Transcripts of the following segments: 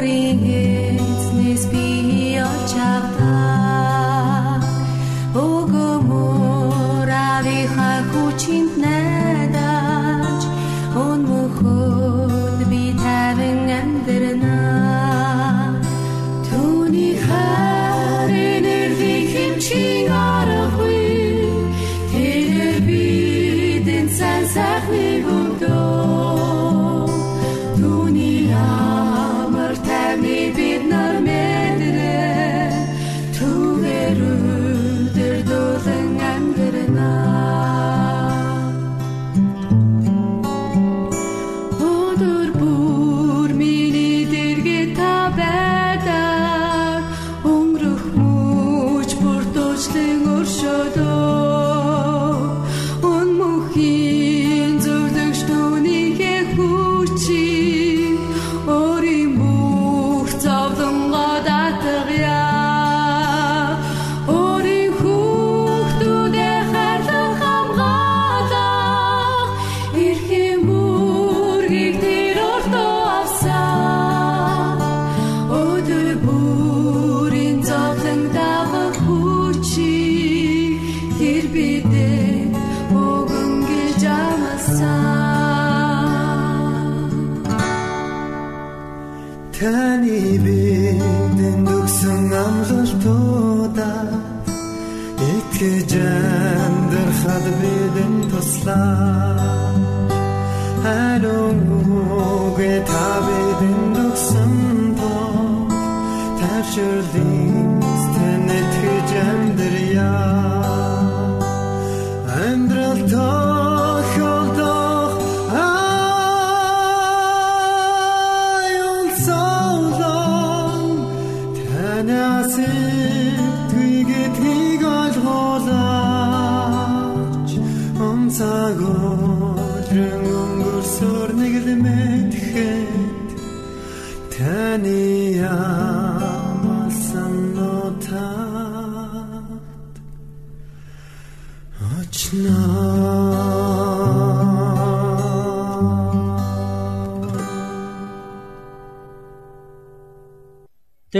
morir.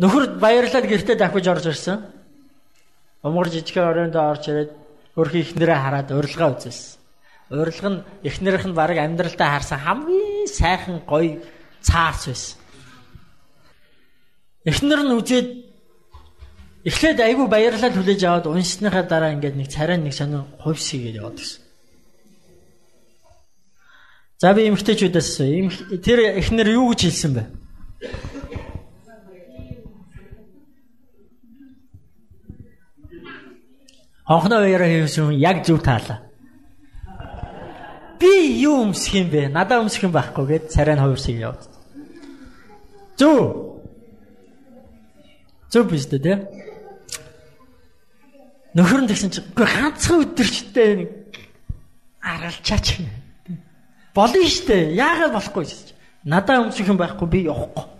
Нөхөр баярлаад гэртээ дахиж орж ирсэн. Умгар жижигхэн оройнд орж ирээд хөрхи ихнэрээ хараад урилга үзсэн. Урилга нь ихнэрийнх нь баг амьдралтаа харсан хамгийн сайхан гоё цаарч байсан. Эхнэр нь үзээд эхлээд айгүй баярлал хүлээж аваад уншсныхаа дараа ингээд нэг царай нэг сонир хувьсгээд яваад гисэн. За би эмгтээчүүдээс тэр эхнэр юу гэж хэлсэн бэ? Хонхноо баяраа хийсэн яг зөв таалаа. Би юу өмсөх юм бэ? Надаа өмсөх юм байхгүй гэд царай нь хувирсыг яваад. Зөв. Зөв биш үү те? Нөхөр нь тэгсэн чинь үгүй ганцхан өдөрчтэй нэг аргалчаач Болно штэ. Яагаад болохгүй гэж. Надаа өмсөх юм байхгүй би явахгүй.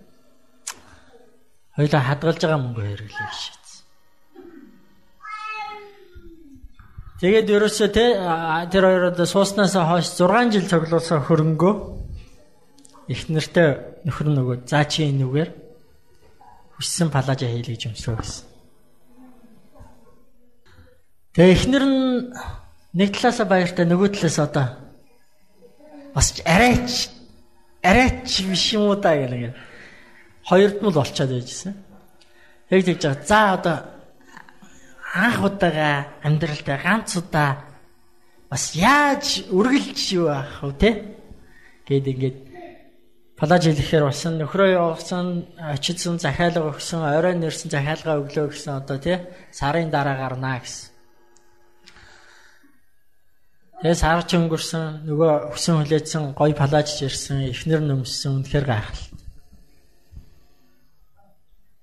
Хоёлаа хадгалж байгаа мөнгө хэрэглэе шийдсэн. Тэгээд ерөөсөө те тэр хоёроо сууснаас хойш 6 жил цуглуулсан хөрөнгөө их нэртэй нөхөр нөгөө заа чи энүүгээр хүссэн палажа хийлээ гэж өмсрөө гэсэн. Тэгээ эхнэр нь нэг талаасаа баяртай нөгөө талаас одоо бас арайч арайч биш юм уу да гэх. Хоёрд нь л болчиход байжсэн. Яг тэгж байгаа. За одоо анх удаага амьдралдаа ганц удаа бас яаж үргэлж юу аах вэ те? Гэт ингээд палаж хэлэхээр болсон нөхрөө явуулсан очидсан захиалга өгсөн орой нэрсэн захиалга өглөө гэсэн одоо тий сарын дараа гарнаа гэсэн. Тэгээ сарч өнгөрсөн нөгөө өсөн хүлээсэн гой палажж ирсэн эхнэр нөмссөн үнэхээр гайхалтай.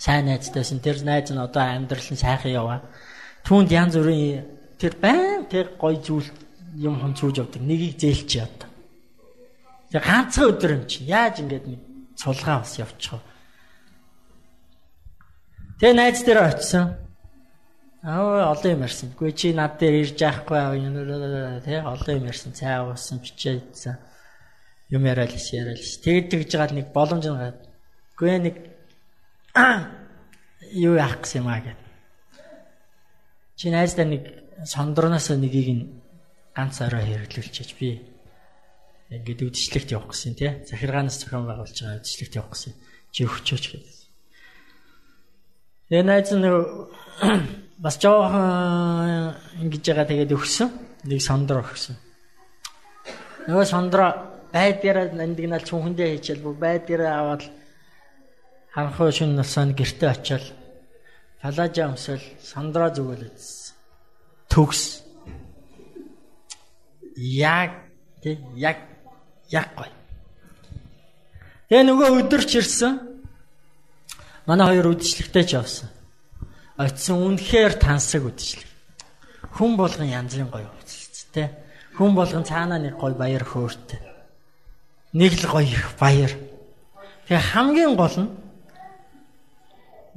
сайн найзтайсэн. Тэр найз нь одоо амьдрал нь сайхан яваа. Түүнд янз бүрийн тэр байн тэр гой зүйл юм хонцууж явдаг. Нэгийг зээлч яа. Тэгээ ганцхан өдөр юм чи. Яаж ингэж нэг цулгаа бас явчихав. Тэгээ найз дээр очисон. Аа олон юм ярьсан. Гүй чи над дээр ирж яахгүй аа тий олон юм ярьсан. Цай уусан, бичээдсэн юм яриад лээс яриад лээс. Тэгэд тэгж жагаад нэг боломж нгаад. Гүй нэг юу яах гэсэн юм аа гэд. Чи найздаа нэг сондорноос нэгийг нь ганц орой хэрэглүүлчихэж би ингээд үдшилтэд явах гэсэн тий. Захиргаанаас зохион байгуулж байгаа үдшилтэд явах гэсэн. Чи өгчөөч гэдэг. Тэгээ найз нь бас жоохон ингэж байгаа тэгээд өгсөн. Нэг сондор өгсөн. Нөгөө сондороо байдгаараа нандинал чүнхэндээ хийчихэл бүр байдгаараа аваад ханхуу шин насанд гэрте очиод талаажа өмсөл сандраа зүгэл үзсэн. Төгс. Яг тэг яг яг гой. Тэгээ нөгөө өдөрч ирсэн. Манай хоёр үдшилтэйч явсан. Очсон үнэхээр тансаг үдшилэг. Хүн болгон янзын гоё үдшилт тэ. Хүн болгон цаанаа нэг гоё баяр хөөртэй нэг л гоё их баяр. Тэгээ хамгийн гол нь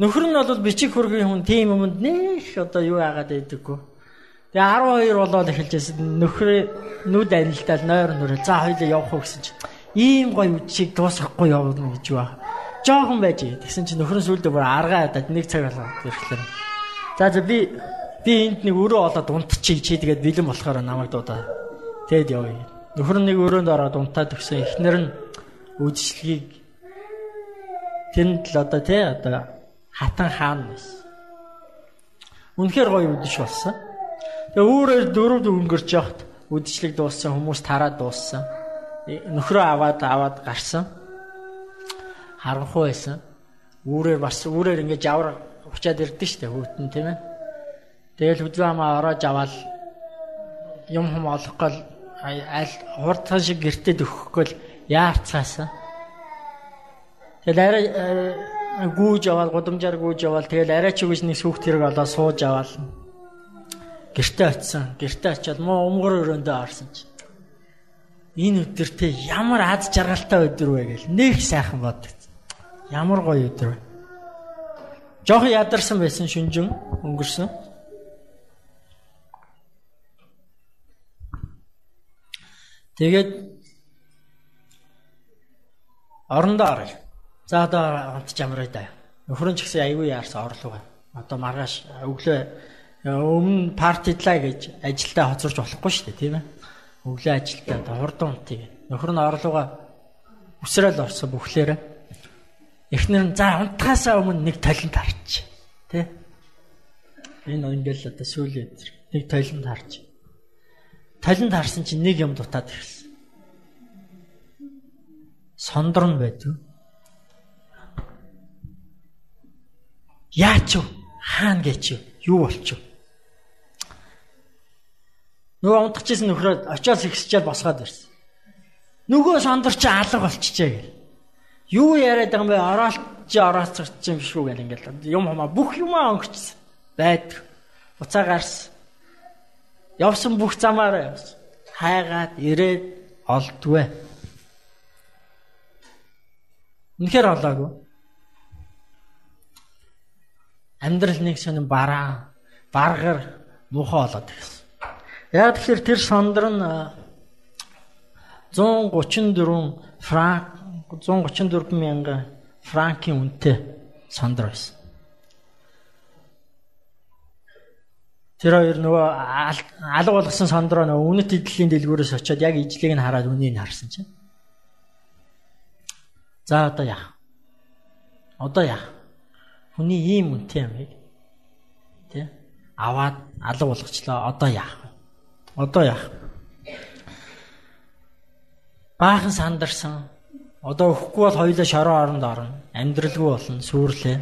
Нөхөр нь бол бичиг хөргийн хүн тийм юмд нэх одоо юу яагаад байдаггүй. Тэгээ 12 болоод эхэлжсэн нөхрөө нүд анилтал нойр нүрэ за хоёлаа явах уу гэсэн чинь ийм гоё үдшийг дуусгахгүй явна гэж ба. Жохон байж. Тэгсэн чинь нөхөр нь сүлдө бүр аргаа ядаад нэг цаг болоод ирэхлээр. За за би би энд нэг өрөө олоод унтчих чи тэгээд бэлэн болохоор намайг дуудаа. Тэгэд явъя. Нөхөр нэг өрөөнд ороод унтаад өгсөн. Эхнэр нь үдшилгийг тэнд л одоо тий одоо хатан хаан байсан. Үнэхээр гоё үдшиг болсон. Тэгээ өөрөөр дөрөв өнгөрч явахт үдшилэг дууссан хүмүүс тараад дууссан. Нөхрөө аваад аваад гарсан. Харанхуй байсан. Үүрээр бас үүрээр ингээд жавар учаад ирдэ штэ хүүтэн тийм ээ. Тэгэл хөдөө хамаа ороож аваад юм хум олохгүй аль хурдхан шиг гэртед өгөхгүй яарцаасан. Тэгэл арай гүүж аваад гудамжаар гүүж аваад тэгэл арай ч үгүйс нэг сүхт хэрэг олоо сууж аваад гэртээ очисон. Гэртээ очиод муу өмгөр өрөөндөө орсон чи. Энэ өдөртөө ямар аз жаргалтай өдөр вэ гэл нэг сайхан боддог. Ямар гоё өдөр вэ. Жохон ядарсан байсан шүнжин өнгөрсөн. Тэгээд орондоо оръё. За одоо хамт чамраа да. Нөхөр нь ч гэсэн аягүй яарсан орлого. Одоо маргааш өглөө өмнө партидлаа гэж ажилдаа хоцорч болохгүй шүү дээ, тийм ээ. Өглөө ажилдаа хурдан унтыг. Нөхөр нь орлогоо өсрөөл орсон бүхлээрээ. Эхнэр нь за унтахаасаа өмнө нэг талент харч. Тэ? Энэ ингээл одоо сүүлийн нэг талент харч. Талент харсан чинь нэг юм дутаад ирсэн. Сондор нь байдгүй Яач вэ? Хаана гэж юу болчих вэ? Нөгөө унтчихсэн нөхрөө очиос ихсчээл босгоод ирсэн. Нөгөө сондөр чи алга болчихжээ гэл. Юу яриад байгаа юм бэ? Ороолч орооцорч юм шүү гэл ингээл юм хамаа бүх юмаа өнгөрчихсөн. Байдаг. Буцаа гарсан. Явсан бүх замаараа явсан. Хайгаад ирээд олдгүй. Үнэхээр олоогүй амьдрал нэг сонин бараа, баргар муухай болоод ирсэн. Яг тэгэхээр тэр сондөр нь 134 франк 134 мянга франкийн үнэтэй сондөр байсан. Тэр хоёр нөгөө алга болгосон сондроо нөгөө үнэт эдлийн дэлгүүрээс очиод яг ижлийг нь хараад үнийг харсан чинь. За одоо яах? Одоо яах? Хүний ийм үнэтэй амийг тий аваад алга болгочлоо. Одоо яах вэ? Одоо яах? Баахан сандарсан. Одоо өхгүй бол хоёулаа шороо оронд орно. Амьдралгүй болно, сүрлээ.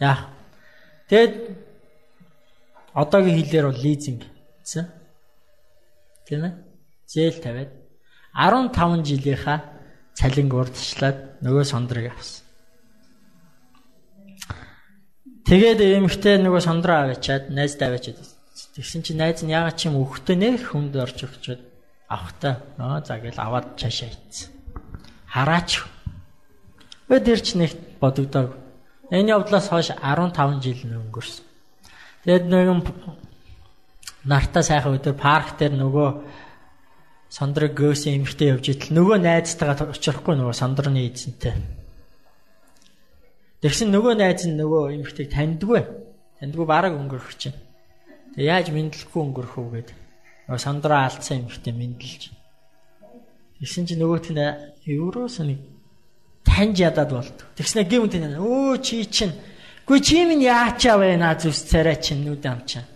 Яах? Тэгэд одоогийн хэлээр бол лизинг гэсэн. Тийм ээ? Зээл тавиад 15 жилийнхаа цалинг урдчлаад нөгөө сондрыг авсан. Тэгээд эмэгтэй нөгөө сондроо аваачаад найздаа аваачаад тэгсэн чинь найз нь ягаад ч юм өгтөө нэх хүнд орж өгчөөд авахтаа аа за гэл аваад цаашаа ийцсэн. Хараач. Өдөр ч нэг бодогдоог. Энэ явдлаас хойш 15 жил өнгөрсөн. Тэгээд нэгэн нартаа сайхан өдөр парк дээр нөгөө сондрог гөөсөн эмэгтэй явж итэл нөгөө найзтайгаа очихгүй нөгөө сондрны эзэнтэй Тэгсэн нөгөө найз нь нөгөө эмэгтэйг таньдгүй. Таньдгүй бараг өнгөрөх чинь. Тэг яаж мэдлэхгүй өнгөрөх үү гэдэг. Нөгөө сандраа алдсан эмэгтэй мэдлж. Тэгсэн чинь нөгөөт нь евроос нэг таньж ядаад болд. Тэгснэ гэмт энэ өө чи чинь Гүй чи минь яачаа наа зүс царай чинь нүд амчаа.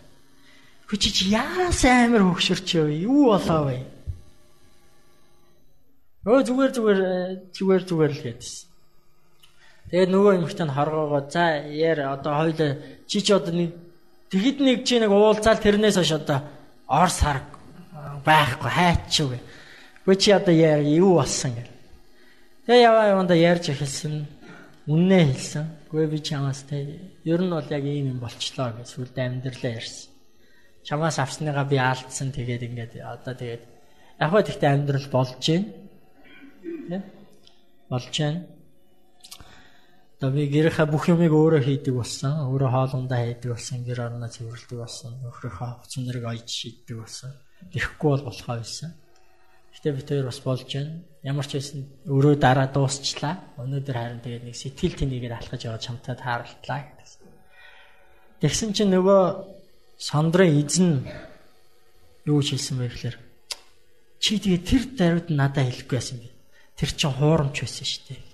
Гүй чи чи яас амир хөвшөрч вэ? Юу болоо вэ? Өө зүгээр зүгээр зүгээр зүгээр л гэдсэн. Тэгээд нөгөө эмэгтэй нь хоргоогоо за яар одоо хоёул чи чи одоо нэг тэгэд нэг чи нэг уулзаал тэрнээс хойш одоо ор сар байхгүй хайчгүй. Гүй чи одоо яар юу болсон гэл. Тэгээ яваа яванда ярьж эхэлсэн. Үннээ хэлсэн. Гүй би чамаас те ер нь бол яг ийм юм болчлоо гэж сүлд амьдралаа ярьсан. Чамаас авсныгаа би алдсан тэгээд ингээд одоо тэгээд яг хөө тэгтээ амьдрал болж байна. Тэ? Болж байна. Одоо би гэрийнхаа бүх юмыг өөрөө хийдэг болсон. Өөрөө хоолундаа хийдэг болсон. Гэр орноо цэвэрлэдэг болсон. Нөхрийнхөө хувц нэрийг ойж шийддэг болсон. Ирэхгүй бол болохоо байсан. Гэтэ би тэр бас болж байна. Ямар ч байсан өөрөө дараа дуусчлаа. Өнөөдөр харин тэгээд нэг сэтгэл тэнийгээр алхаж яваад чамтай тааралтлаа гэсэн. Тэгсэн чинь нөгөө сондрын эзэн юу хэлсэн бэ гэхээр чи тэгээ тэр даруйд надад хэлэхгүй байсан би. Тэр чин хуурамч байсан шүү дээ.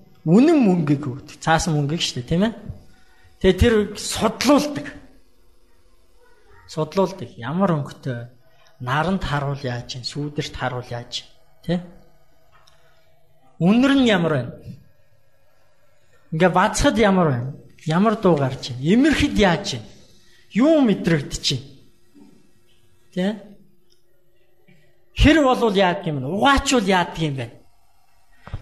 үнэн мөнгөийг өгдөг. Цаасан мөнгөийг шүү дээ, тийм ээ. Тэгээ тэр судлуулдаг. Судлуулдаг. Ямар өнгөтэй наранд харуул яаж чинь, сүүдэрт харуул яаж тий? Үнэр нь ямар байна? Ингээ бацхад ямар байна? Ямар дуу гарч байна? Имэрхэд яаж чинь? Юу мэдрэгдэж чинь? Тий? Хэр болвол яадаг юм бэ? Угаачвал яадаг юм бэ?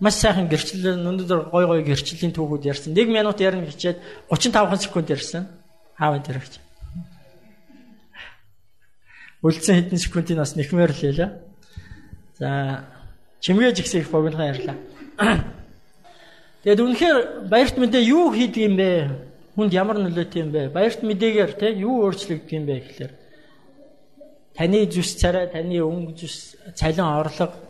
маш сайхан гэрчлэл өнөөдөр гой гой гэрчлийн түүхүүд ярьсан. 1 минут ярина хичээд 35 секунд ярьсан. Аав энэ гэж. Үлдсэн хэдэн секундын бас нэхмээр л ялаа. За чимгээж ихсэх богинохон ярьлаа. Тэгэд үнэхээр баярт мэдээ юу хийдэг юм бэ? Хүнд ямар нөлөөтэй юм бэ? Баярт мэдээгээр те юу өөрчлөгддөг юм бэ гэхээр таны зүс царай, таны өнгө зүс, цалин орлого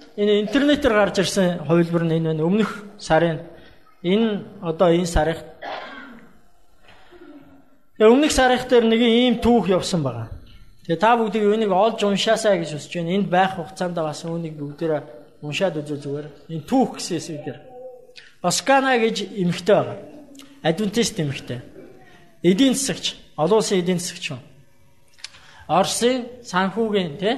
энэ интернетээр гарч ирсэн хувилбар нь энэ байна. Өмнөх сарын энэ одоо энэ сарыг өмнөх сарих дээр нэг ийм түүх явсан байгаа. Тэгээ та бүгдийг үүнийг олж уншаасаа гэж хүсэж байна. Энд байх хугацаанд бас үүнийг бүгдээрээ уншаад үзвэл зүгээр. Энэ түүх гэсэн хэсэг дээр. Оскана гэж эмэгтэй байгаа. Адвентист эмэгтэй. Эдийн засагч, олон улсын эдийн засагч юм. Орсын санхүүгийн тий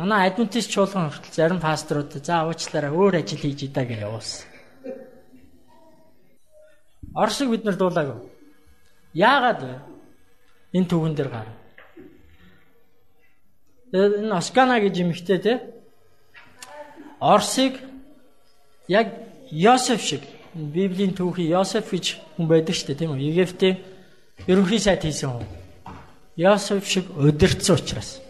Манай адвентист чуулган хүртэл зарим пасторууд за уучлаарай өөр ажил хийж идаа гэж явуулсан. Оросыг бид нар дуулаагүй. Яагаад вэ? Энэ түүхэн дээр гар. Энэ Оскана гэж юмхтэй те. Орсыг яг Йосеф шиг Библийн түүхий Йосеф гэж хүн байдаг шүү дээ тийм үү? Египтийн ерөнхий сайд хийсэн хүн. Йосеф шиг өдөрцсөн учраас.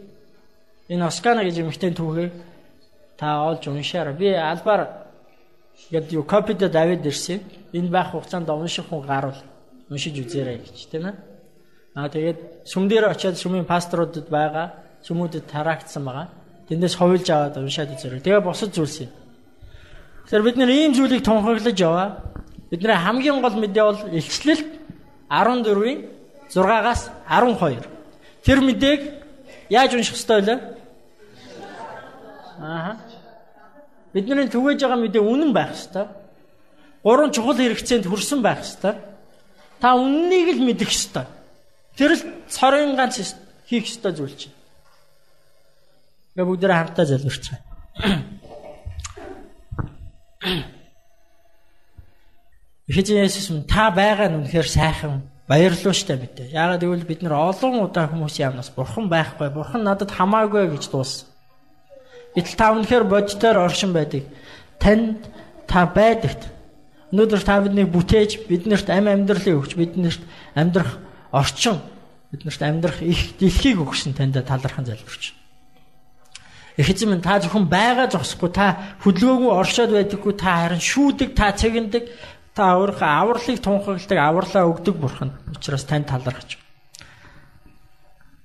энэ Оскана гэж эмэгтэй түүхийг та олж уншаарай. Би албаар Гэт юу копид давид ирсэн. Энэ байх хугацаанд унших хүн гарвал уншиж үзээрэй гэж тийм ээ. Аа тэгээд сүм дээр очиад сүмийн пасторудад байгаа сүмүүдэд тараагдсан байгаа. Тэндээс ховлж аваад уншаад үзээрэй. Тэгээ босод зүйлс юм. Тэгэхээр бид нэр ийм зүйлийг тунхаглаж яваа. Бидний хамгийн гол мэдээ бол илчлэлт 14-ийн 6-аас 12. Тэр мэдээг яаж унших ёстой вэ? Аа Бидний түгэж байгаа мэдээ үнэн байх ёстой. Гурван чухал хэрэгцээнд хүрсэн байх ёстой. Та үннийг л мэдэх ёстой. Тэр л цорын ганц хийх ёстой зүйл чинь. Гэ бүгдээ хамтдаа залбирч байгаа. Эхэжин Есүс минь та байгаа нь үнэхээр сайхан баярлалаа штэ мэдээ. Яагаад гэвэл бид нар олон удаа хүмүүсийн амнаас бурхан байхгүй, бурхан надад хамаагүй гэж дууссан. Гэтэл та үнэхээр бодитоор оршин байдаг. Танд та байдагт. Өнөөдөр та биднийг бүтээж, биднэрт ам амьдралыг өгч, биднэрт амьдрах орчин, биднэрт амьдрах их дэлхийг өгсөн танд талархан залбирч. Их эзэм та зөвхөн байгаа зогсохгүй та хөдөлгөөгүй оршоод байдаггүй та харин шүүдэг, та цэгэндэг, та өөрийнхөө авралыг тунхагладаг, авралаа өгдөг бурхан. Учираас танд талархаж.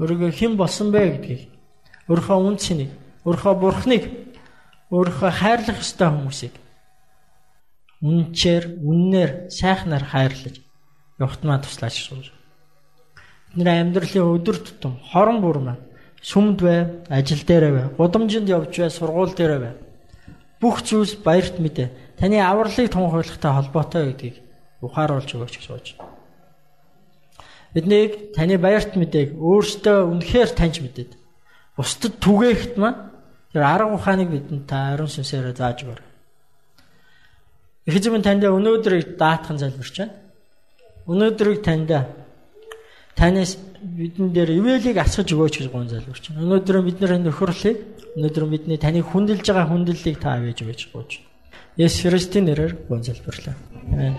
Өөрийгөө хэн болсон бэ гэдгийг өөрийнхөө үн цэнийг өөрийнхөө бурхныг өөрийнхөө хайрлах ёстой хүмүүсийг үнчээр үннээр сайхнаар хайрлаж явахтмаа туслаач шүү. Бидний амьдралын өдөр тутам хорон бүр маань сүмд бай, ажил дээр бай, гудамжинд явж бай, сургууль дээр бай. Бүх зүйлс баярт мэдээ. Таны авралыг тунхаглагтай холбоотой гэдгийг ухааруулж өгөөч гэж сууж. Биднийг таны баярт мэдээг өөртөө үнэхээр таньж мэдээд бусдад түгээхт маань Тэр арга ухааныг бидэнд та ариун сүнсээр зааж өгөр. Эзэм танд өнөөдрийг даатхан залбирч байна. Өнөөдрийг танд танаас бидэн дээр ивэлийг асгаж өгөөч гэж гон залбирч байна. Өнөөдөр бидний нөхөрлийг өнөөдөр бидний таны хүндэлж байгаа хүндлэлийг та авэж өгөөч. Есүс Христийн нэрээр гон залбирлаа. Амен.